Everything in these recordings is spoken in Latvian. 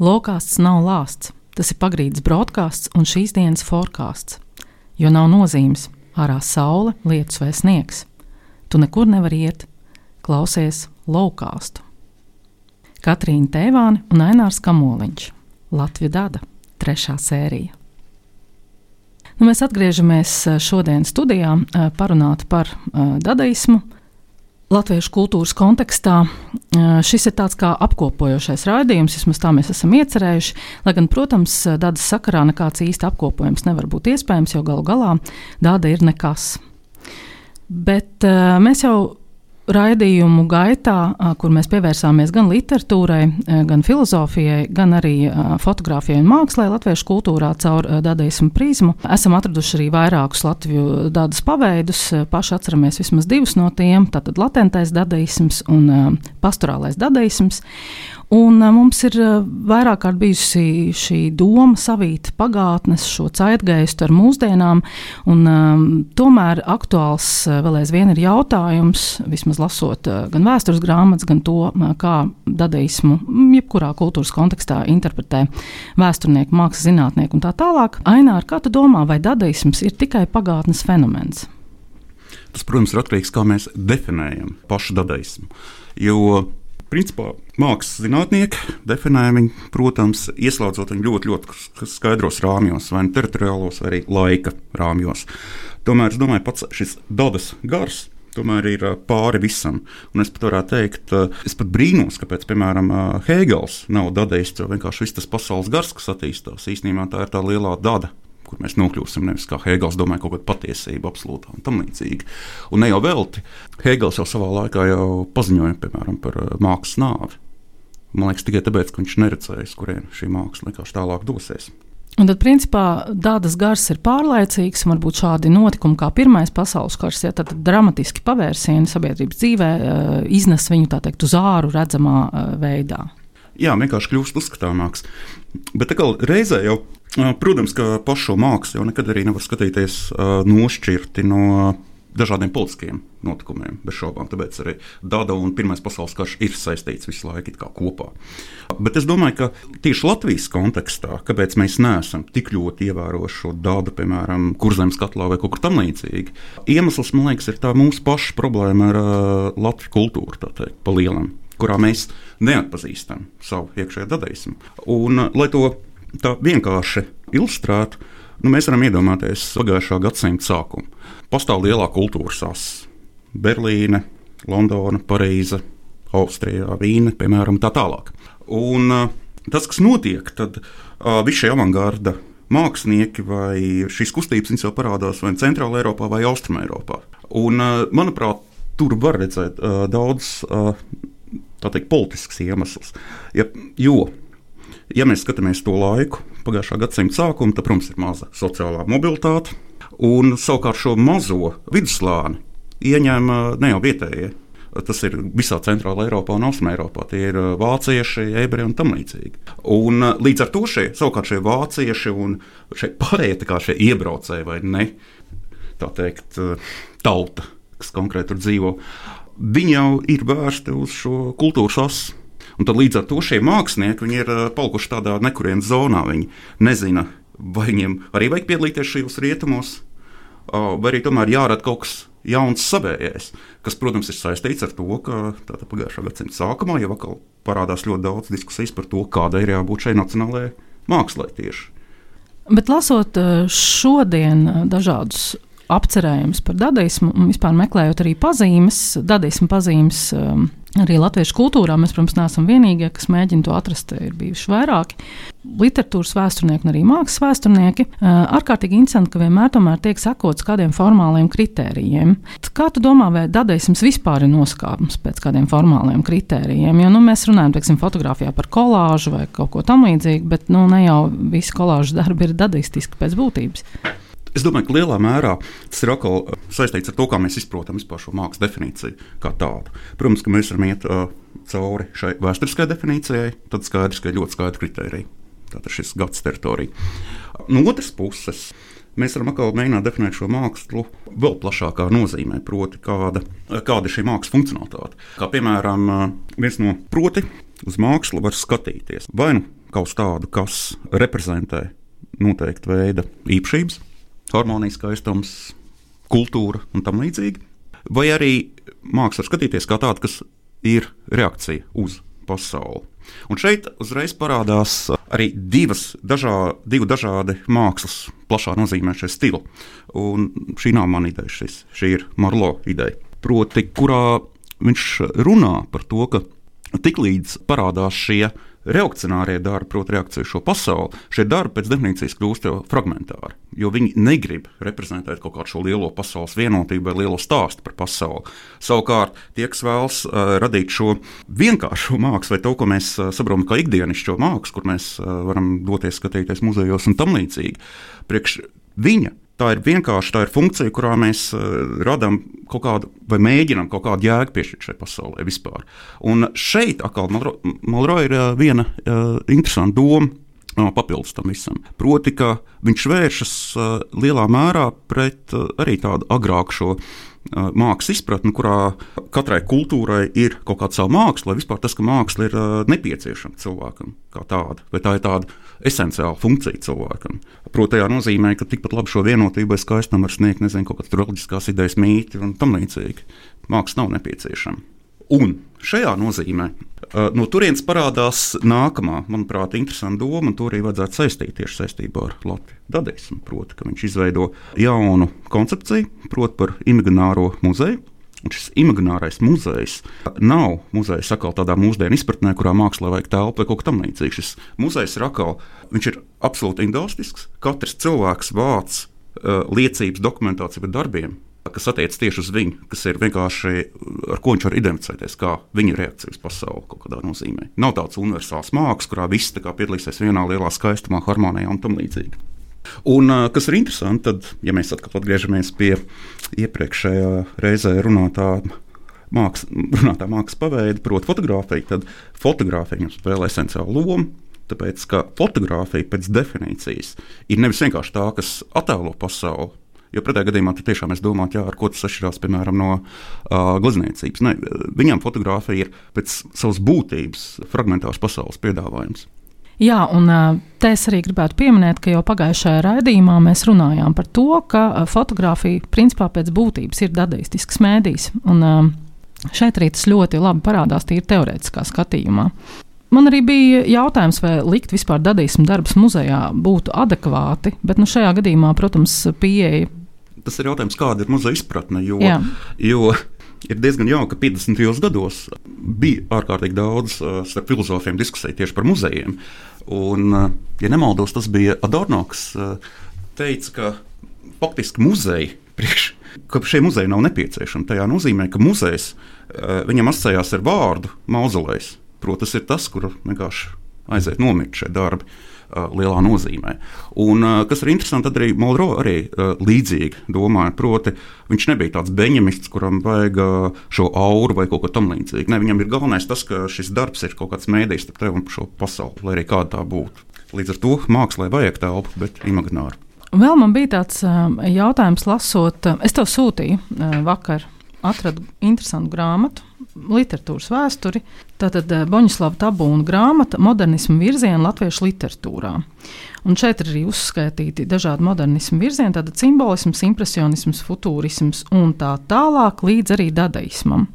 Lokāsts nav lāsts, tas ir pagrīdes broadcasts un šīs dienas forecāsts. Jo nav nozīmes, ārā saule, lietus vai sniegs. Tu nekur nevari iet, klausies laukāstu. Katrīna Tēvāne un Ainārs Kamoliņš, Latvija Dada, trešā sērija. Nu, mēs atgriežamies šodien studijā parunāt par dadaismu, latviešu kultūras kontekstā šis ir tāds kā apkopojošais raidījums, vismaz tā mēs esam iecerējuši. Lai gan, protams, dabas sakarā nekāds īsti apkopojums nevar būt iespējams, jo galu galā dāda ir nekas. Bet mēs jau raidījumu gaitā, kur mēs pievērsāmies gan literatūrai, gan filozofijai, gan arī fotografijai un mākslai, latviešu kultūrā caur dadaismu prizmu, esam atraduši arī vairākus latviešu dadas paveidus. Paši atceramies vismaz divus no tiem - tātad latentais dadaisms un pastorālais dadaisms. Un mums ir vairāk kārt bijusi šī doma savīt pagātnes, šo caitgaistu ar mūsdienām, un um, tomēr aktuāls vēl aizvien ir jautājums, vismaz lasot gan vēstures grāmatas, gan to, kā dadaismu, jebkurā kultūras kontekstā interpretē vēsturnieki, mākslas zinātnieki un tā tālāk. Ainār, kā tu domā, vai dadaisms ir tikai pagātnes fenomens? Tas, protams, ir atkarīgs no tā, kā mēs definējam pašu dadaismu. Jo Principā mākslas zinātnieki definē viņu, protams, ieslēdzot viņu ļoti, ļoti skaidros rāmjos, vai nu teritoriālos, vai arī laika rāmjos. Tomēr es domāju, pats šis dabas gars tomēr ir pāri visam. Un es pat varētu teikt, es pat brīnos, kāpēc, piemēram, Hēgels nav dadējis, jo vienkārši viss tas pasaules gars, kas attīstās, īstenībā tā ir tā lielā dada kur mēs nokļūsim. Nevis kā Hēgels domāja, kaut kāda patiesība, absolūta un tam līdzīga. Un ne jau velti. Hēgels jau savā laikā jau paziņoja piemēram, par mākslas nāvi. Man liekas, tikai tāpēc, ka viņš neredzēja, kurien šī māksla vienkārši tālāk dosies. Un tad, principā, tādas gars ir pārlaicīgas, un varbūt šādi notikumi kā Pirmais pasaules karš, ja tad dramatiski pavērsieni sabiedrības dzīvē uh, iznes viņu tā teikt uz āru redzamā uh, veidā. Jā, vienkārši kļūst uzskatāmāks. Bet reizē jau Protams, ka pašu mākslu jau nekad arī nevar skatīties nošķirti no dažādiem politiskiem notikumiem, bez šaubām. Tāpēc arī Dada un Pirmais pasaules karš ir saistīts visu laiku kopā. Bet es domāju, ka tieši Latvijas kontekstā, kāpēc mēs neesam tik ļoti ievērojuši šo Dadu, piemēram, kurzemes katlā vai kaut kur tamlīdzīgi, iemesls, man liekas, ir tā mūsu paša problēma ar uh, Latvijas kultūru, tā teikt, pa lielam, kurā mēs neatpazīstam savu iekšējo dadaismu. Un, lai to tā vienkārši ilustrētu, nu, mēs varam iedomāties pagājušā gadsimta sākumu. Pastāv lielā kultūras asa - Berlīne, Londona, Parīze, Austrijā, Vīne, piemēram, tā tālāk. Un uh, tas, kas notiek, tad uh, visi šie avangarda mākslinieki vai šīs kustības jau parādās vai Centrālā Eiropā vai Austrumē Eiropā. Un, uh, manuprāt, tur var redzēt uh, daudz uh, teikt, politisks iemesls. Ja, jo Ja mēs skatāmies to laiku, pagājušā gadsimta sākumu, tad, protams, ir maza sociālā mobilitāte. Un savukārt šo mazo vidusslāni ieņem ne jau vietējie. Tas ir visā centrālajā Eiropā un Austrumē Eiropā. Tie ir vācieši, ebreji un līdzīgi. Un, līdz ar to šie, savukārt šie vācieši un šie pārējie šie iebraucēji vai ne, tā teikt, tauta, kas konkrēti tur dzīvo, viņi jau ir vērsti uz šo kultūras asu Un tad līdz ar to šie mākslinieki ir eh, palikuši tādā nekurienes zonā. Viņi nezina, vai viņiem arī vajag piedalīties šajos rietumos, vai arī tomēr jārada kaut kas jauns savējais, kas, protams, ir saistīts ar to, ka pagājušā gadsimta sākumā jau atkal parādās ļoti daudz diskusijas par to, kādai ir jābūt šai nacionālajai mākslai tieši. Bet lasot šodien dažādus apcerējumus par dadaismu un vispār meklējot arī pazīmes, dadaismu pazīmes Arī latviešu kultūrā mēs, protams, neesam vienīgie, kas mēģina to atrast. Ir bijuši vairāki literatūras vēsturnieki un arī mākslas vēsturnieki. Ārkārtīgi interesanti, ka vienmēr tiek sekots kādiem formāliem kritērijiem. Kā tu domā, vai dadaisms vispār ir noskāpums pēc kādiem formāliem kritērijiem? Jo nu, mēs runājam, teiksim, fotografijā par kolāžu vai kaut ko tamlīdzīgu, bet nu, ne jau visi kolāžu darbi ir dadaistiski pēc būtības. Es domāju, ka lielā mērā tas ir atkal uh, saistīts ar to, kā mēs izprotam šo mākslas definīciju kā tādu. Protams, ka mēs varam iet uh, cauri šai vēsturiskajai definīcijai, tad skaidrs, ka ir ļoti skaidri kriteriji. Tātad šis gads teritorija. No otras puses, mēs varam atkal mēģināt definēt šo mākslu vēl plašākā nozīmē, proti, kāda, kāda ir šī mākslas funkcionalitāte. Kā piemēram, uh, viens no proti uz mākslu var skatīties vai nu kaut tādu, kas reprezentē noteiktu veidu īpašības, harmonijas skaistums, kultūra un tam līdzīgi. Vai arī māksla skatīties kā tāda, kas ir reakcija uz pasauli. Un šeit uzreiz parādās arī divas dažā, divi dažādi mākslas, plašā nozīmē šie stili. Un šī nav mana ideja, šis, šī ir Marlo ideja. Proti, kurā viņš runā par to, ka tiklīdz parādās šie reakcionārie darbi, proti, reakcija uz šo pasauli, šie darbi pēc definīcijas kļūst jau fragmentāri. Jo viņi negrib reprezentēt kaut kādu šo lielo pasaules vienotību vai lielo stāstu par pasauli. Savukārt, tie, kas vēlas uh, radīt šo vienkāršo mākslu, vai to, ko mēs uh, saprotam kā ikdienišķo mākslu, kur mēs uh, varam doties skatīties muzejos un tam līdzīgi, priekš viņa Tā ir vienkārši tā ir funkcija, kurā mēs uh, radām kaut kādu, vai mēģinām kaut kādu jēgu piešķirt šai pasaulē vispār. Un šeit atkal Malro ir uh, viena uh, interesanta doma. Papildus tam visam. Proti, ka viņš vēršas lielā mērā pret arī tādu agrāku šo uh, mākslas izpratni, kurā katrai kultūrai ir kaut kāda sava māksla, vai vispār tas, ka māksla ir nepieciešama cilvēkam kā tāda, vai tā ir tāda esenciāla funkcija cilvēkam. Proti, tā nozīmē, ka tikpat labi šo vienotību vai skaistumu var sniegt, nezinu, kaut kādas reliģiskās idejas, mīti un tam līdzīgi. Māksla nav nepieciešama. Un šajā nozīmē no turienes parādās nākamā, manuprāt, interesanta doma, un to arī vajadzētu saistīt tieši saistībā ar Latviju. Dadismu, proti, ka viņš izveido jaunu koncepciju, proti, par imagināro muzeju. Un šis imaginārais muzejs nav muzejs atkal tādā mūsdienu izpratnē, kurā mākslā vajag telpu vai kaut kam līdzīgam. Šis muzejs ir atkal, viņš ir absolūti indostisks. Katrs cilvēks vāc uh, liecības, dokumentāciju par darbiem, kas attiecas tieši uz viņu, kas ir vienkārši ar ko viņš var identificēties, kā viņa reakcija uz pasauli kaut kādā nozīmē. Nav tāds universāls mākslinieks, kurā viss piedalīsies vienā lielā skaistumā, harmonijā un tam līdzīgi. Un, kas ir interesanti, tad, ja mēs atkal atgriežamies pie iepriekšējā reizē runātā mākslas, runātā mākslas paveida, proti, fotografija, tad fotografija jums spēlē esenciālu lomu. Tāpēc, ka fotografija pēc definīcijas ir nevis vienkārši tā, kas attēlo pasauli, Jo pretējā gadījumā tur tiešām es domāju, jā, ar ko tas atšķirās piemēram no uh, glezniecības. Ne, viņam fotografija ir pēc savas būtības fragmentārs pasaules piedāvājums. Jā, un te es arī gribētu pieminēt, ka jau pagājušajā raidījumā mēs runājām par to, ka fotografija principā pēc būtības ir dadaistisks mēdījis. Un šeit arī tas ļoti labi parādās tīri teorētiskā skatījumā. Man arī bija jautājums, vai likt vispār dadīsim darbus muzejā būtu adekvāti, bet nu, šajā gadījumā, protams, pieeja tas ir jautājums, kāda ir muzeja izpratne. Jo, Jā. jo ir diezgan jauki, ka 50. gados bija ārkārtīgi daudz starp filozofiem diskusiju tieši par muzejiem. Un, ja nemaldos, tas bija Adorno, kas uh, teica, ka faktiski muzeji priekš. Ka šie muzeji nav nepieciešami. Tajā nozīmē, ka muzejs viņam asociējās ar vārdu mauzolejs. Protams, tas ir tas, kur vienkārši aiziet nomirt šie darbi. Uh, lielā nozīmē. Un, uh, kas ir interesanti, tad arī Malro arī uh, līdzīgi domāja. Proti, viņš nebija tāds beņemists, kuram vajag šo auru vai kaut ko tamlīdzīgu. Ne, viņam ir galvenais tas, ka šis darbs ir kaut kāds mēdījis starp tevi un šo pasauli, lai arī kāda tā būtu. Līdz ar to mākslā vajag telpu, bet imagināru. Vēl man bija tāds jautājums, lasot, es tev sūtīju vakar, atradu interesantu grāmatu literatūras vēsturi. Tātad eh, Boņislava Tabūna grāmata Modernismu virziena latviešu literatūrā. Un šeit ir arī uzskaitīti dažādi modernismu virzieni, tātad simbolisms, impresionisms, futūrisms un tā tālāk līdz arī dadaismam.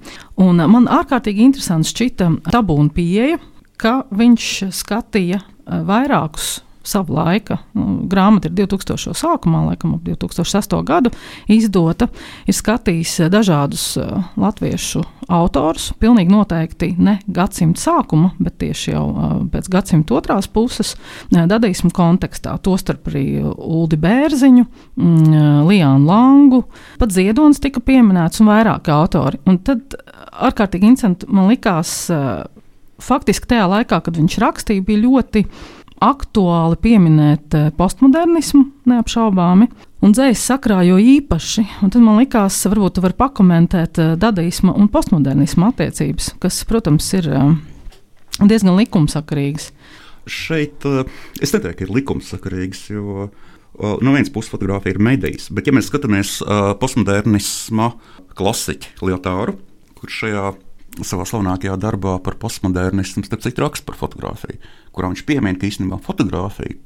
Un man ārkārtīgi interesants šķita Tabūna pieeja, ka viņš skatīja eh, vairākus savu laika. Nu, grāmata ir 2000. sākumā, laikam, ap 2008. gadu izdota. Ir skatījis eh, dažādus uh, latviešu autorus, pilnīgi noteikti ne gadsimta sākuma, bet tieši jau uh, pēc gadsimta otrās puses, dadaismu kontekstā. Tostarp arī Uldi Bērziņu, mm, Liānu Langu, pat Ziedonis tika pieminēts un vairāki autori. Un tad ārkārtīgi interesanti man likās. Faktiski tajā laikā, kad viņš rakstīja, bija ļoti aktuāli pieminēt eh, postmodernismu, neapšaubāmi, un dzīslas sakrā jo īpaši. Un tad man likās, varbūt tu vari pakomentēt eh, dadaisma un postmodernisma attiecības, kas, protams, ir eh, diezgan likumsakarīgas. Šeit es neteiktu, ka ir likumsakarīgs, jo no vienas puses fotografija ir medijas, bet ja mēs skatāmies postmodernisma klasiķu Lietāru, kurš šajā savā slavenākajā darbā par postmodernismu, starp citu, raksta par fotografiju, kurā viņš piemin, ka īstenībā fotografija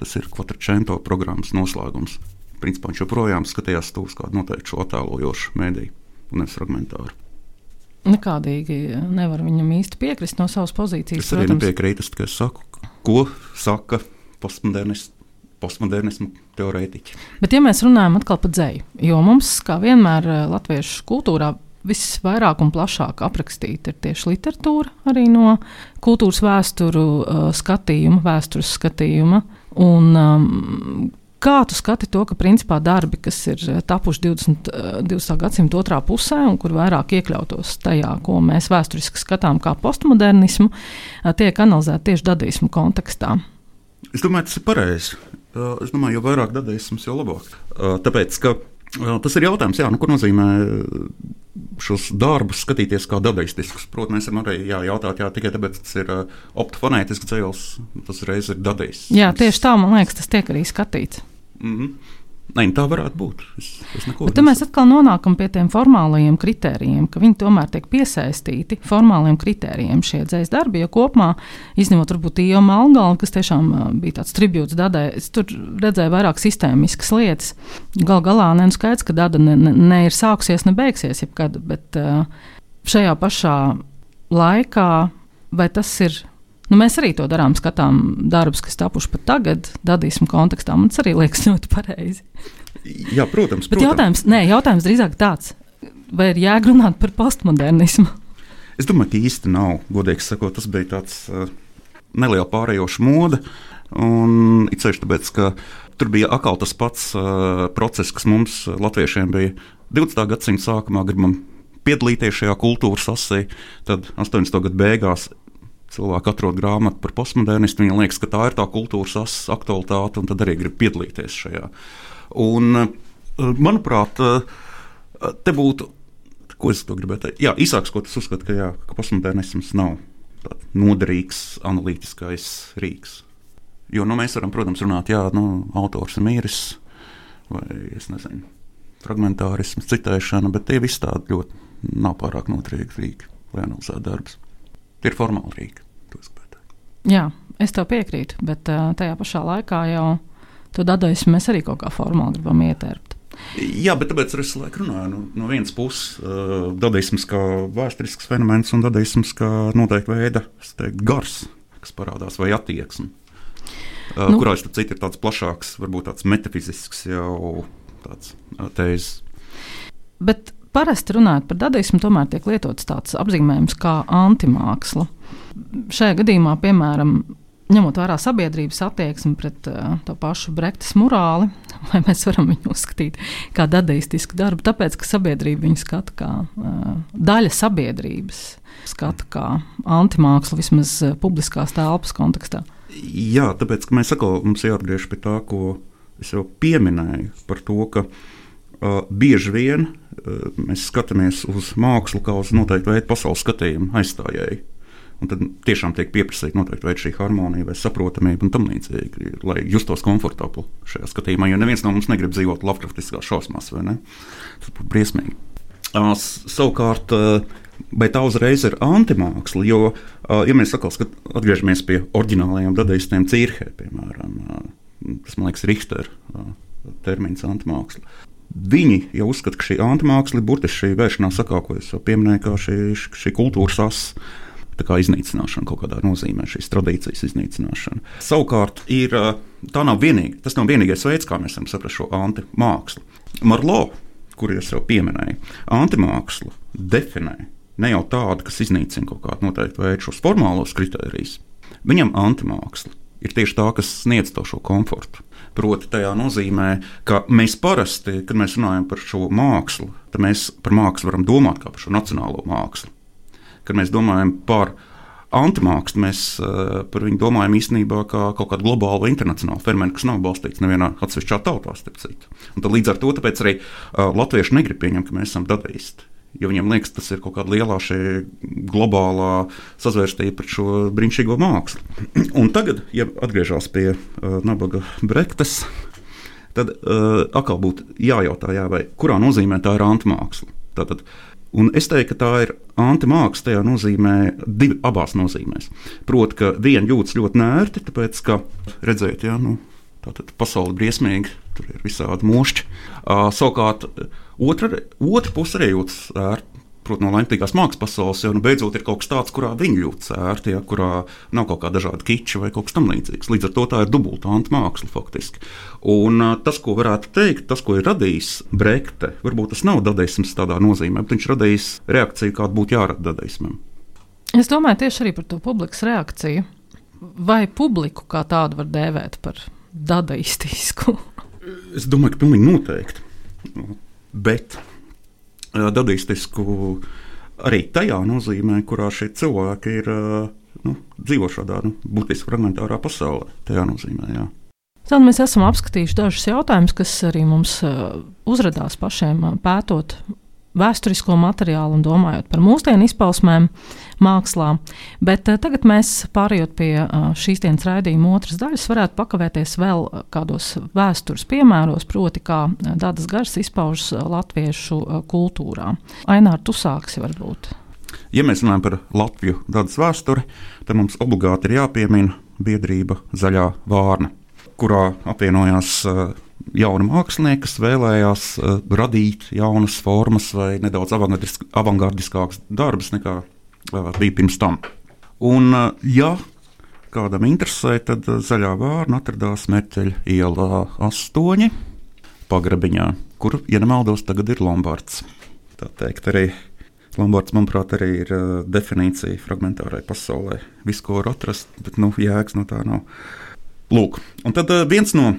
tas ir Quattrocento programmas noslēgums. Principā viņš joprojām skatījās to uz kādu noteiktu attēlojošu mēdīju un nevis fragmentāru. Nekādīgi nevar viņam īsti piekrist no savas pozīcijas. Es arī protams. nepiekrītu, es tikai saku, ko saka postmodernisms postmodernismu teorētiķi. Bet, ja mēs runājam atkal par dzēju, jo mums, kā vienmēr, eh, latviešu kultūrā visvairāk un plašāk aprakstīta ir tieši literatūra, arī no kultūras vēsturu uh, skatījuma, vēstures skatījuma. Un, um, Kā tu skati to, ka principā darbi, kas ir eh, tapuši 20. 20. gadsimta otrā pusē, un kur vairāk iekļautos tajā, ko mēs vēsturiski skatām kā postmodernismu, tiek analizēti tieši dadaismu kontekstā? Es domāju, tas ir pareizi. Es domāju, jo vairāk dadaisms, jo labāk. Tāpēc, ka tas ir jautājums, jā, nu, ko nozīmē šos darbus skatīties kā dadaistiskus. Protams, mēs varam arī jā, jautāt, jā, tikai tāpēc, ka tas ir optofonētisks dzēles, tas reiz ir dadaistisks. Jā, tieši tā, man liekas, tas tiek arī skatīts. Mm -hmm. Nē, tā varētu būt. Es, es tad mēs atkal nonākam pie tiem formālajiem kritērijiem, ka viņi tomēr tiek piesaistīti formāliem kritērijiem šie dzīslu darbi. Jo kopumā, izņemot varbūt Ijo Malgalu, kas tiešām bija tāds tribūts Dadai, es tur redzēju vairāk sistēmiskas lietas. Gal galā neskaidrs, ka Dada ne, ne, ne ir sākusies, ne beigsies jebkad, bet šajā pašā laikā vai tas ir Nu, mēs arī to darām, skatām darbus, kas tapuši pat tagad, dadīsmu kontekstā. Man tas arī liekas ļoti pareizi. Jā, protams. Bet protams. jautājums, nē, jautājums drīzāk tāds, vai ir jēgrunāt par postmodernismu? Es domāju, ka īsti nav. Godīgi sakot, tas bija tāds uh, neliels pārējošs mode. Un it sevišķi tāpēc, ka tur bija atkal tas pats uh, process, kas mums, latviešiem, bija 20. gadsimta sākumā. Gribam piedalīties šajā kultūras asī, tad 80. gadu beigās cilvēki atrod grāmatu par postmodernismu, viņiem liekas, ka tā ir tā kultūras aktualitāte, un tad arī grib piedalīties šajā. Un, eh, manuprāt, eh, te būtu. Ko es gribēju teikt? Jā, īsāks, ko tas uzskata, ka, jā, ka postmodernisms nav noderīgs analītiskais rīks. Jo nu, mēs varam, protams, runāt, jā, nu, autors ir mīris, vai es nezinu, fragmentārisms, citēšana, bet tie visi tādi ļoti nav pārāk noturīgi rīki, lai analizētu darbus. Ir formāli rīki. Jā, es tev piekrītu, bet uh, tajā pašā laikā jau to dadaismu mēs arī kaut kā formāli gribam ietērpt. Jā, bet tāpēc es laiku runāju nu, no vienas puses, uh, dadaisms kā vēsturisks fenomens un dadaisms kā noteikta veida teiktu, gars, kas parādās vai attieksme. Uh, nu, kurā tas ir tāds plašāks, varbūt tāds metafizisks jau tāds uh, tēzes. Bet Parasti runājot par dadaismu, tomēr tiek lietots tāds apzīmējums kā antimāksla. Šajā gadījumā, piemēram, ņemot vērā sabiedrības attieksmi pret uh, to pašu Brektas morāli, vai mēs varam viņu uzskatīt par dadaistisku darbu, tāpēc ka sabiedrība viņu skata kā uh, daļa sabiedrības, skata kā antimākslu vismaz uh, publiskās telpas kontekstā. Jā, tāpēc mēs atkal mums jāatgriežas pie tā, ko es jau pieminēju par to, ka uh, bieži vien mēs skatāmies uz mākslu kā uz noteiktu veidu pasaules skatījumu aizstājēju. Un tad tiešām tiek pieprasīta noteikti veida šī harmonija vai saprotamība un tam līdzīgi, lai justos komfortabli šajā skatījumā. Jo neviens no mums negrib dzīvot Lovecraftiskās šausmās, vai ne? Tas būtu briesmīgi. Uh, savukārt, uh, vai tā uzreiz ir antimāksla? Jo, uh, ja mēs atkal skat, atgriežamies pie oriģinālajiem dadaistiem Cīrhē, piemēram, tas man liekas Richter termins antimāksla. Viņi jau uzskata, ka šī antimāksla ir burtiski šī vēršanās sakā, ko es jau pieminēju, kā šī, šī kultūras asa. Tā kā iznīcināšana kaut kādā nozīmē, šīs tradīcijas iznīcināšana. Savukārt, ir, tā nav vienīga, tas nav vienīgais veids, kā mēs varam saprast šo antimākslu. Marlo, kuru es jau pieminēju, antimākslu definē ne jau tādu, kas iznīcina kaut kādu noteiktu veidu šos formālos kritērijus. Viņam antimāksla ir tieši tā, kas sniedz to šo komfortu. Proti, tajā nozīmē, ka mēs parasti, kad mēs runājam par šo mākslu, tad mēs par mākslu varam domāt kā par šo nacionālo mākslu. Kad mēs domājam par antimākslu, mēs uh, par viņu domājam īstenībā kā kaut kādu globālu internacionālu fenomenu, kas nav balstīts nevienā atsevišķā tautā. Līdz ar to arī uh, latvieši negrib pieņemt, ka mēs esam dadaisti. Jo viņiem liekas, tas ir kaut kāda lielā globālā sazvērstība pret šo brīnišķīgo mākslu. Un tagad, ja atgriežas pie uh, nabaga brektes, tad uh, atkal būtu jājautā, jā, vai kurā nozīmē tā ir antmāksla. Tātad Un es teiktu, ka tā ir antimāksla tajā nozīmē, divi, abās nozīmēs. Proti, ka viena jūtas ļoti nērti, tāpēc, ka redzēt, ja, nu, tātad pasaule ir briesmīga, tur ir visādi mošķi. Uh, savukārt, otra, otra puse arī jūtas ērti. Protams, no laimīgās mākslas pasaules jau nu, beidzot ir kaut kas tāds, kurā viņi jūtas ērti, ja, kurā nav kaut kāda dažāda kiča vai kaut kas tamlīdzīgs. Līdz ar to tā ir dubultā māksla faktiski. Un tas, ko varētu teikt, tas, ko ir radījis Brekte, varbūt tas nav dadaisms tādā nozīmē, bet viņš radījis reakciju, kāda būtu jārada dadaismam. Es domāju tieši arī par to publikas reakciju. Vai publiku kā tādu var dēvēt par dadaistisku? Es domāju, ka pilnīgi noteikti. Bet dadaistisku arī tajā nozīmē, kurā šie cilvēki ir nu, dzīvo šādā nu, būtiski fragmentārā pasaulē. Tajā nozīmē, jā. Tad mēs esam apskatījuši dažus jautājumus, kas arī mums uzrādījās pašiem pētot vēsturisko materiālu un domājot par mūsdienu izpausmēm mākslā. Bet uh, tagad mēs, pārējot pie uh, šīs dienas raidījuma otras daļas, varētu pakavēties vēl kādos vēstures piemēros, proti, kā tādas garas izpaužas latviešu kultūrā. Ainār, tu sāksi varbūt. Ja mēs runājam par Latviju tādas vēsturi, tad mums obligāti ir jāpiemina biedrība Zaļā Vārna, kurā apvienojās uh, jauni mākslinieki, kas vēlējās uh, radīt jaunas formas vai nedaudz avangardiskākus darbus nekā uh, bija pirms tam. Un, uh, ja kādam interesē, tad zaļā vārna atradās Merķeļa ielā 8, pagrabiņā, kur, ja nemaldos, tagad ir Lombards. Tā teikt, arī Lombards, manuprāt, arī ir uh, definīcija fragmentārai pasaulē. Viss, ko var atrast, bet nu, jēgas no tā nav. Lūk, un tad uh, viens no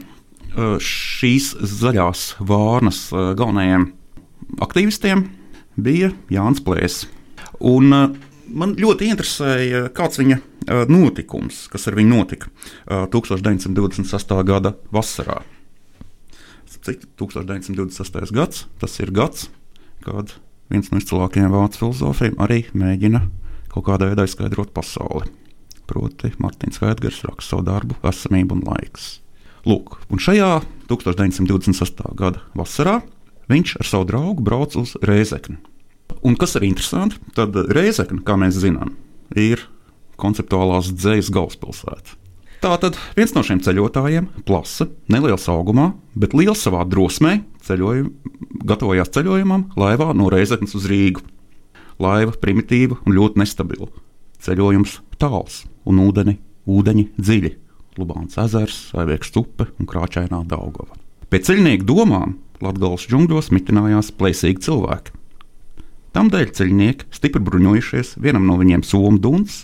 šīs zaļās vārnas galvenajiem aktīvistiem bija Jānis Plēss. Un man ļoti interesēja, kāds viņa notikums, kas ar viņu notika 1928. gada vasarā. Cik 1928. gads, tas ir gads, kad viens no izcilākajiem vācu filozofiem arī mēģina kaut kādā veidā izskaidrot pasauli. Proti, Mārtiņš Heidgers raksta savu darbu Esamība un laiks. Lūk, un šajā 1928. gada vasarā viņš ar savu draugu brauc uz Rēzekni. Un kas ir interesanti, tad Rēzekne, kā mēs zinām, ir konceptuālās dzīslas galvaspilsēta. Tātad viens no šiem ceļotājiem, plasa, neliels augumā, bet liels savā drosmē, ceļojum, gatavojās ceļojumam laivā no Reizeknas uz Rīgu. Laiva primitīva un ļoti nestabila. Ceļojums tāls un ūdeni, ūdeņi dziļi. Lubāns ezers, Aiviekas upe un Krāčainā Daugava. Pēc ceļnieku domām Latvijas džungļos mitinājās plēsīgi cilvēki. Tādēļ ceļnieki stipri bruņojušies, vienam no viņiem somu duns,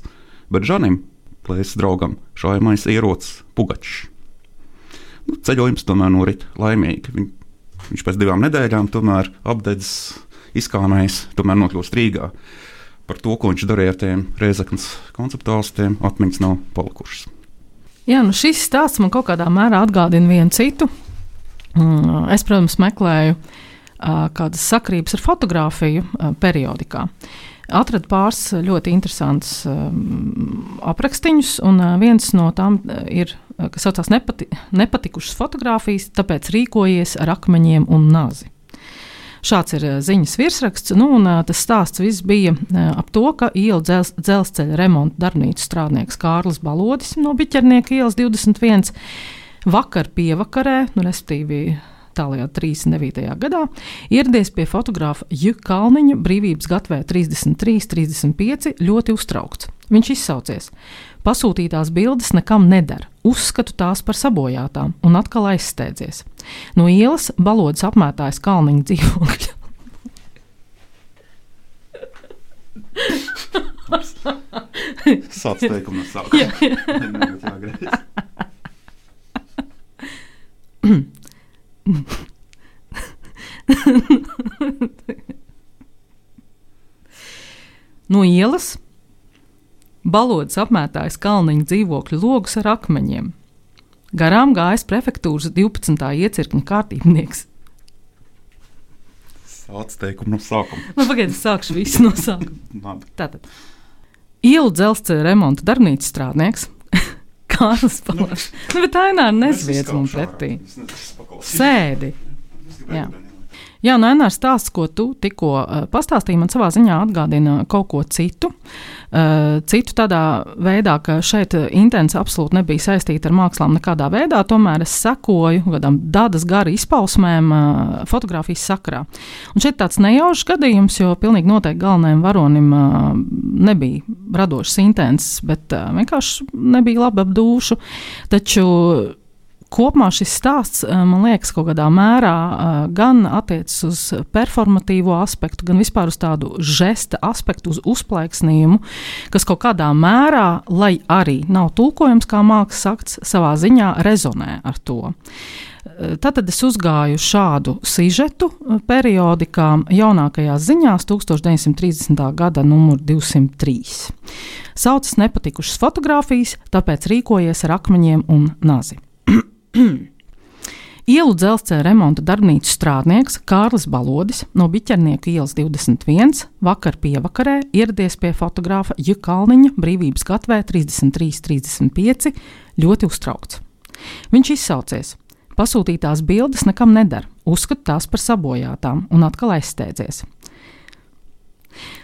bet Žanim, plēsas draugam, šaujamais ierocis Pugačs. Nu, ceļojums tomēr norit laimīgi. Viņ, viņš pēc divām nedēļām tomēr apdedzis, izkāmējis, tomēr nokļūst Rīgā. Par to, ko viņš darīja ar tiem reizeknas konceptuālistiem, atmiņas nav palikušas. Jā, nu šis stāsts man kaut kādā mērā atgādina vienu citu. Mm, es, protams, meklēju kādas sakrības ar fotografiju periodikā. Atradu pāris ļoti interesantus aprakstīņus, un viens no tām ir, kas saucās nepati, nepatikušas fotogrāfijas, tāpēc rīkojies ar akmeņiem un nazi. Šāds ir eh, ziņas virsraksts. Nu, un, eh, tas stāsts viss bija eh, ap to, ka ielu dzels, dzelzceļa remonta darbnīcas strādnieks Kārlis Balodis no Biķernieka ielas 21 vakar pievakarē, nu, respektīvi tālajā 39. gadā, ieradies pie fotografa Juka Kalniņa brīvības gatvē 33, 35, ļoti uztraukts. Viņš izsaucies: Pasūtītās bildes nekam nedara, uzskatu tās par sabojātām un atkal aizstēdzies. No ielas balodas apmētājas kalniņa dzīvokļa. Sāc teikumu no sākuma. no ielas balodas apmētājas kalniņa dzīvokļu logus ar akmeņiem. Garām gājis prefektūras 12. iecirkņa kārtībnieks. Sāc teikumu no sākuma. Nu, pagaidiet, sākšu visu no sākuma. Tātad. Ielu dzelzceļa remonta darbnīcas strādnieks Kārlis Palārs. Nu, bet tā ir nezviedz man pretī. Sēdi. Jā. Jā, no nu, Enāra stāsts, ko tu tikko uh, pastāstīji, man savā ziņā atgādina kaut ko citu. Uh, citu tādā veidā, ka šeit intence absolūti nebija saistīta ar mākslām nekādā veidā, tomēr es sekoju kādām dadas gara izpausmēm uh, fotografijas sakrā. Un šeit tāds nejaušs gadījums, jo pilnīgi noteikti galvenajam varonim uh, nebija radošas intences, bet uh, vienkārši nebija labi apdūšu. Taču kopumā šis stāsts, eh, man liekas, kaut kādā mērā eh, gan attiecas uz performatīvo aspektu, gan vispār uz tādu žesta aspektu, uz uzplaiksnījumu, kas kaut kādā mērā, lai arī nav tulkojams kā mākslas akts, savā ziņā rezonē ar to. Eh, Tad es uzgāju šādu sižetu periodikā jaunākajās ziņās, 1930. gada numur 203. Saucas nepatikušas fotografijas, tāpēc rīkojies ar akmeņiem un nazi. Ielu dzelzceļa remonta darbnīcas strādnieks Kārlis Balodis no Biķernieku ielas 21 vakar pievakarē ieradies pie fotografa Jukalniņa brīvības gatvē 33-35 ļoti uztraukts. Viņš izsaucies. Pasūtītās bildes nekam neder, uzskata tās par sabojātām un atkal aizsteidzies.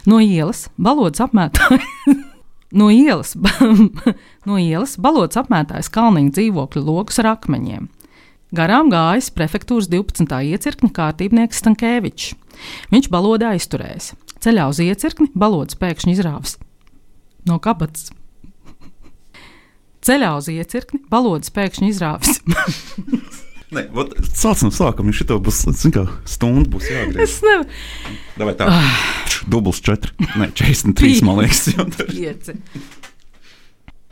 No ielas balodas apmētāja No ielas, no ielas balots apmētājs kalniņa dzīvokļu logus ar akmeņiem. Garām gājis prefektūras 12. iecirkņa kārtībnieks Stankēvičs. Viņš balodā aizturējis. Ceļā uz iecirkni balods pēkšņi izrāvis no kabatas. Ceļā uz iecirkni balods pēkšņi izrāvis. Nē, sāksim no sākuma. Viņš to būs kā stundu būs jāgriež. Es nevaru. Vai tā? Ah. Dubls 4, ne 43, man liekas.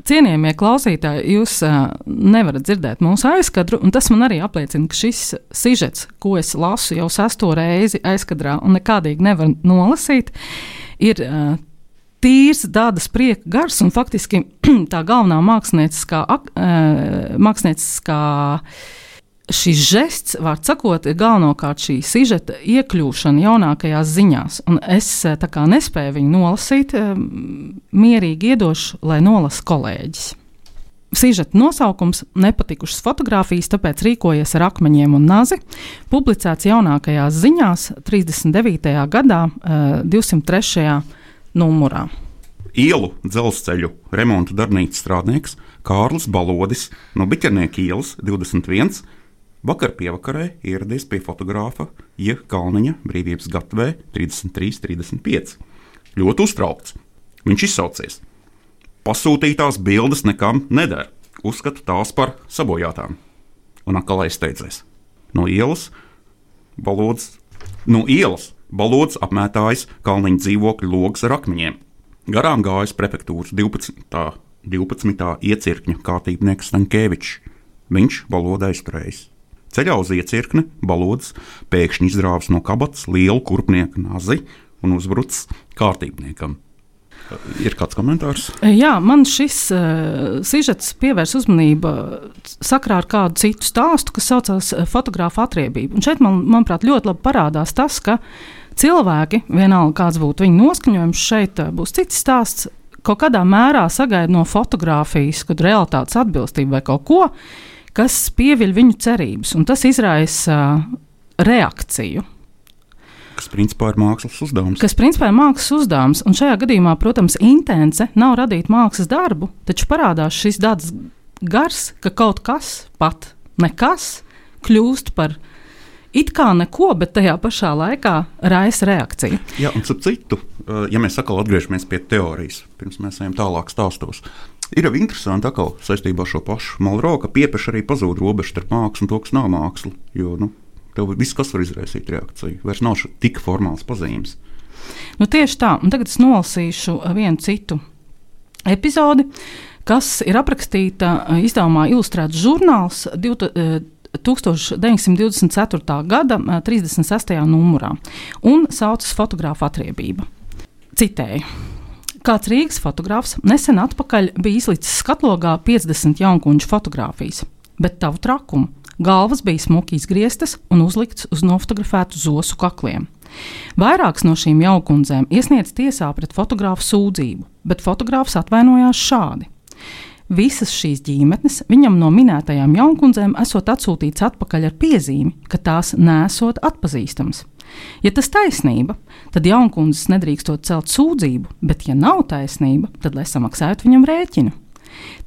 Cienījamie klausītāji, jūs uh, nevarat dzirdēt mūsu aizkadru, un tas man arī apliecina, ka šis sižets, ko es lasu jau sesto reizi aizkadrā un nekādīgi nevaru nolasīt, ir uh, tīrs, tādas prieka gars, un faktiski tā galvenā mākslinieckā, uh, mākslinieckā šis žests, var sakot, ir galvenokārt šī sižeta iekļūšana jaunākajās ziņās. Un es eh, kā nespēju viņu nolasīt, eh, mierīgi iedošu, lai nolasa kolēģis. Sižeta nosaukums - nepatikušas fotografijas, tāpēc rīkojies ar akmeņiem un nazi. Publicēts jaunākajās ziņās 39. gadā, 203. Eh, numurā. Ielu dzelzceļu remonta darbnīcas strādnieks Kārlis Balodis no Biķernieka ielas 21 Vakar pievakarē ieradies pie fotografa Ieva Kalniņa brīvības gatavē 33, 35. Ļoti uztraukts. Viņš izsaucies. Pasūtītās bildes nekam neder. Uzskata tās par sabojātām. Un atkal aizsteidzies. No ielas balods, no ielas balods apmētājs Kalniņa dzīvokļu logs ar akmeņiem. Garām gājis prefektūras 12. 12. iecirkņa kārtībnieks Stankēvičs. Viņš valodā aizturējis. Ceļā uz iecirkni balods pēkšņi izrāvis no kabatas lielu kurpnieku nazi un uzbrucis kārtībniekam. Ir kāds komentārs? Jā, man šis uh, sižets pievērs uzmanību sakrā ar kādu citu stāstu, kas saucās uh, fotografa atriebība. Un šeit, man, manuprāt, ļoti labi parādās tas, ka cilvēki, vienalga kāds būtu viņu noskaņojums, šeit uh, būs cits stāsts, kaut kādā mērā sagaida no fotografijas, kad realitātes atbilstība vai kaut ko kas pieviļ viņu cerības, un tas izraisa reakciju. Kas principā ir mākslas uzdevums. Kas principā ir mākslas uzdevums, un šajā gadījumā, protams, intence nav radīt mākslas darbu, taču parādās šis dabas gars, ka kaut kas, pat nekas, kļūst par it kā neko, bet tajā pašā laikā raisa reakciju. Jā, un ap citu, ja mēs atkal atgriežamies pie teorijas, pirms mēs ejam tālāk stāstos, Ir jau interesanti, ka saistībā ar šo pašu Malro, ka piepieši arī pazūd robeža starp mākslu un to, kas nav māksla. Jo nu, tev viss, kas var izraisīt reakciju, vairs nav tik formāls pazīmes. Nu, tieši tā, un tagad es nolasīšu vienu citu epizodi, kas ir aprakstīta eh, izdevumā Ilustrēts žurnāls 1924. Eh, gada 36. Eh, numurā un saucas Fotogrāfa atriebība. Citēju. Kāds Rīgas fotogrāfs nesen atpakaļ bija izlicis skatlogā 50 jaunkuņu fotogrāfijas, bet tavu trakumu galvas bija smuki izgrieztas un uzlikts uz nofotografētu zosu kakliem. Vairākas no šīm jaukundzēm iesniedz tiesā pret fotografu sūdzību, bet fotogrāfs atvainojās šādi. Visas šīs ģimenes viņam no minētajām jaunkundzēm esot atsūtīts atpakaļ ar piezīmi, ka tās nesot atpazīstamas. Ja tas taisnība, tad jaunkundzes nedrīkstot celt sūdzību, bet, ja nav taisnība, tad lai samaksātu viņam rēķinu.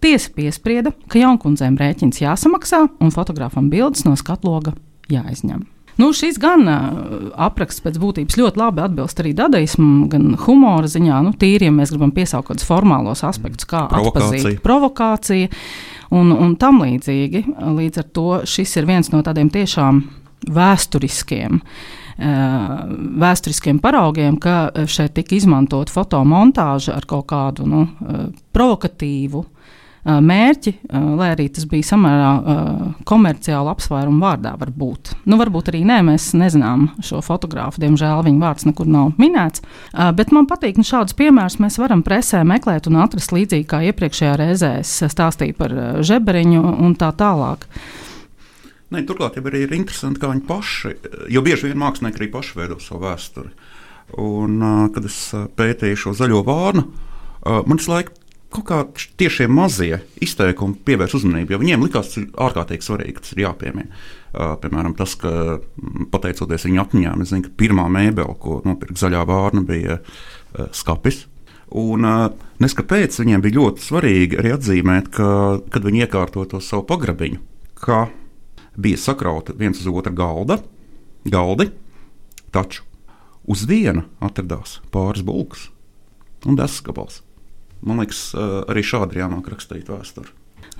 Tiesa piesprieda, ka jaunkundzēm rēķins jāsamaksā un fotografam bildes no skatloga jāizņem. Nu, šis gan apraksts pēc būtības ļoti labi atbilst arī dadaismam, gan humora ziņā. Nu, tīri, ja mēs gribam piesaukt kādus formālos aspektus, kā Provokācija. atpazīt provokāciju un, un tam līdzīgi. Līdz ar to šis ir viens no tādiem tiešām vēsturiskiem. Uh, vēsturiskiem paraugiem, ka šeit tika izmantot fotomontāža ar kaut kādu nu, provokatīvu mērķi, lai arī tas bija samērā komerciāli apsvērumu vārdā. Varbūt. Nu, varbūt arī nē, mēs nezinām šo fotografu. Diemžēl viņa vārds nekur nav minēts. Bet man patīk, ka šādus piemērus mēs varam presē meklēt un atrast līdzīgi kā iepriekšējā reizē es stāstīju par žeberiņu un tā tālāk. Ne, turklāt jau arī ir interesanti, kā viņi paši, jo bieži vien mākslinieki arī paši veido savu vēsturi. Un, kad es pētīju šo zaļo vārnu, man laikam kaut kā tieši šie mazie izteikumi pievērs uzmanību, jo viņiem likās, ārkārtīgi svarīgi, tas ir jāpiemina. Piemēram, tas, ka pateicoties viņa atmiņām, es zinu, ka pirmā mēbele, ko nopirka zaļā vārna, bija skapis. Un, neskapēc viņiem bija ļoti svarīgi arī atzīmēt, ka, kad viņi iekārto to savu pagrabiņu, ka bija sakrauti viens uz otra galda, galdi, taču uz viena atradās pāris bulkas un desmit gabals. Man liekas, uh, arī šādi ir jāmāk rakstīt vēsturi.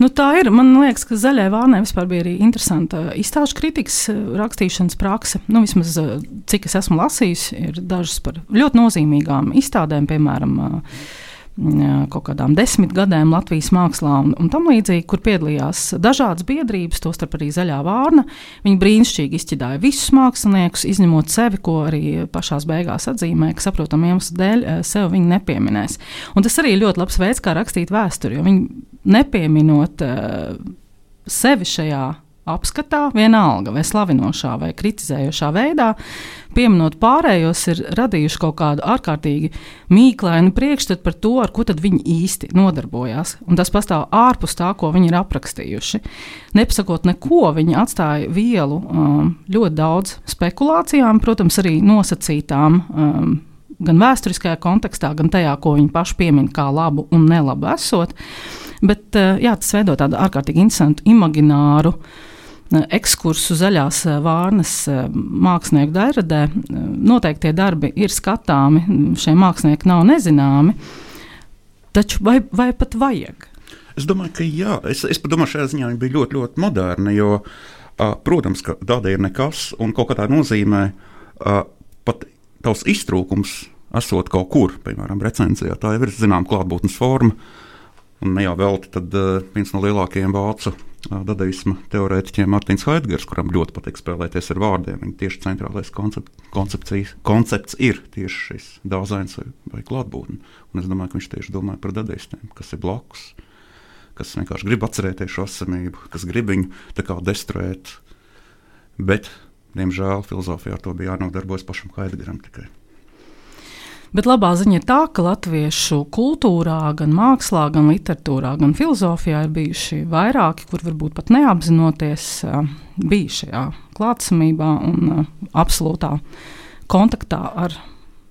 Nu, tā ir. Man liekas, ka zaļai vārnai vispār bija arī interesanta izstāžu kritikas eh, rakstīšanas prakse. Nu, vismaz eh, cik es esmu lasījis, ir dažas par ļoti nozīmīgām izstādēm, piemēram, eh, kaut kādām desmit gadiem Latvijas mākslā un, un tam līdzīgi, kur piedalījās dažādas biedrības, tostarp arī zaļā vārna. Viņi brīnišķīgi izķidāja visus māksliniekus, izņemot sevi, ko arī pašā beigās atzīmē, ka saprotam iemeslu dēļ sev viņi nepieminēs. Un tas arī ļoti labs veids, kā rakstīt vēsturi, jo viņi nepieminot sevi šajā apskatā, vienalga vai slavinošā vai kritizējošā veidā, pieminot pārējos, ir radījuši kaut kādu ārkārtīgi mīklainu priekšstatu par to, ar ko viņi īsti nodarbojās. Un tas pastāv ārpus tā, ko viņi ir aprakstījuši. Nepasakot neko, viņi atstāja vielu um, ļoti daudz spekulācijām, protams, arī nosacītām. Um, Gan vēsturiskajā kontekstā, gan tajā, ko viņi paši piemin kā labu un nelabu esot. Bet uh, jā, tas veido tādu ārkārtīgi interesantu, imagināru uh, ekskursu zaļās eh, vārnas eh, mākslinieku dairadē. Noteikti tie darbi ir skatāmi, šie mākslinieki nav nezināmi. Taču vai, vai pat vajag? Es domāju, ka jā, es, es domāju, šajā ziņā viņi bija ļoti, ļoti moderni. Jo, uh, protams, ka tāda ir nekas, un kaut kādā nozīmē uh, pat tavs iztrūkums esot kaut kur, piemēram, recenzijā. Tā jau ir zināma klātbūtnes forma. Un ne jau velti, tad uh, viens no lielākajiem vācu dadaisma teorētiķiem Mārtiņš Haidgers, kuram ļoti patīk spēlēties ar vārdiem. Viņa tieši centrālais koncept, koncepts ir tieši šis dāvains vai, vai klātbūtne. Un es domāju, ka viņš tieši domā par dadaistiem, kas ir blakus, kas vienkārši grib atcerēties šo esamību, kas grib viņu destruēt. Bet, diemžēl, filozofijā to bija jānodarbojas pašam Haidgeram tikai. Bet labā ziņa ir tā, ka latviešu kultūrā, gan mākslā, gan literatūrā, gan filozofijā ir bijuši vairāki, kur varbūt pat neapzinoties bija šajā klātsamībā un absolūtā kontaktā ar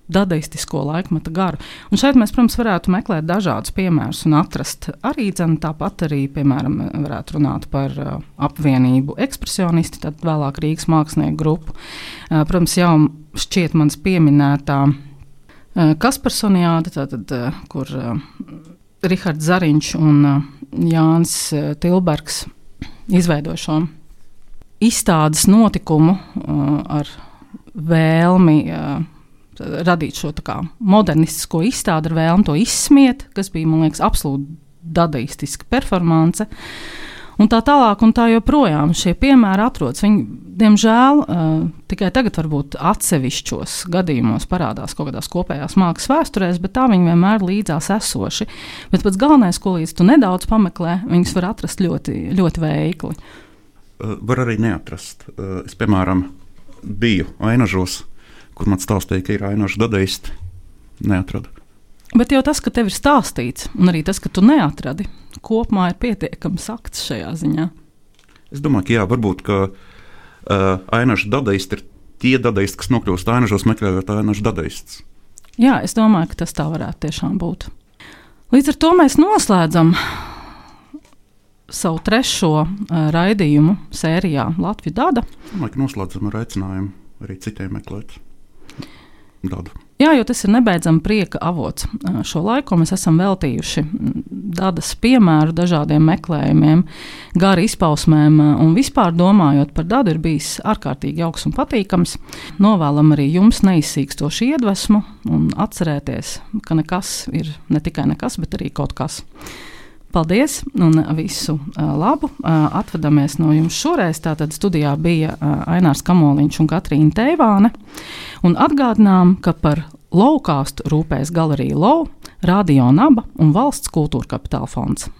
dadaistisko laikmeta garu. Un šeit mēs, protams, varētu meklēt dažādus piemērus un atrast arī dzene, tāpat arī, piemēram, varētu runāt par uh, apvienību ekspresionisti, tad vēlāk Rīgas mākslinieku grupu. Uh, protams, jau šķiet mans pieminētā Eh, Kasparsoniāda, tātad, eh, kur uh, Rihards Zariņš un Jānis Tilbergs izveido šo izstādes notikumu ar vēlmi radīt šo kā, modernistisko izstādi, ar vēlmi to izsmiet, kas bija, man liekas, absolūti dadaistiska performance. Uh, un tā tālāk, un tā joprojām. Šie piemēri atrodas. Viņi, diemžēl, uh, tikai tagad, varbūt atsevišķos gadījumos parādās kaut kādās kopējās mākslas vēsturēs, bet tā viņi vienmēr ir līdzās esoši. Bet pats galvenais, ko līdz tu nedaudz pameklē, viņus var atrast ļoti, ļoti veikli. Uh, var arī neatrast. Uh, es, piemēram, biju Ainažos, kur man stāstīja, ka ir Ainažu dadaisti. Neatradu. Bet jau tas, ka tev ir stāstīts, un arī tas, ka tu neatradi, kopumā ir pietiekams akts šajā ziņā. Es domāju, ka jā, varbūt ka, uh, Ainaša dadaisti ir tie dadaisti, kas nokļūst ainažos, meklējot ainažu dadaistus. Jā, es domāju, ka tas tā varētu tiešām būt. Līdz ar to mēs noslēdzam savu trešo uh, raidījumu sērijā Latvijas Dada. Domāju, ka noslēdzam ar aicinājumu arī citiem meklēt dadu. Jā, jo tas ir nebeidzami prieka avots. Šo laiku mēs esam veltījuši dadas piemēru dažādiem meklējumiem, gari izpausmēm un vispār domājot par dadu ir bijis ārkārtīgi jauks un patīkams. Novēlam arī jums neizsīkstošu iedvesmu un atcerēties, ka nekas ir ne tikai nekas, bet arī kaut kas. Paldies un visu labu. Atvadamies no jums šoreiz. Tātad studijā bija Ainārs Kamoliņš un Katrīna Teivāne. Un atgādinām, ka par laukāstu rūpēs galerija Lau, Radio Naba un Valsts kultūra kapitāla fonds.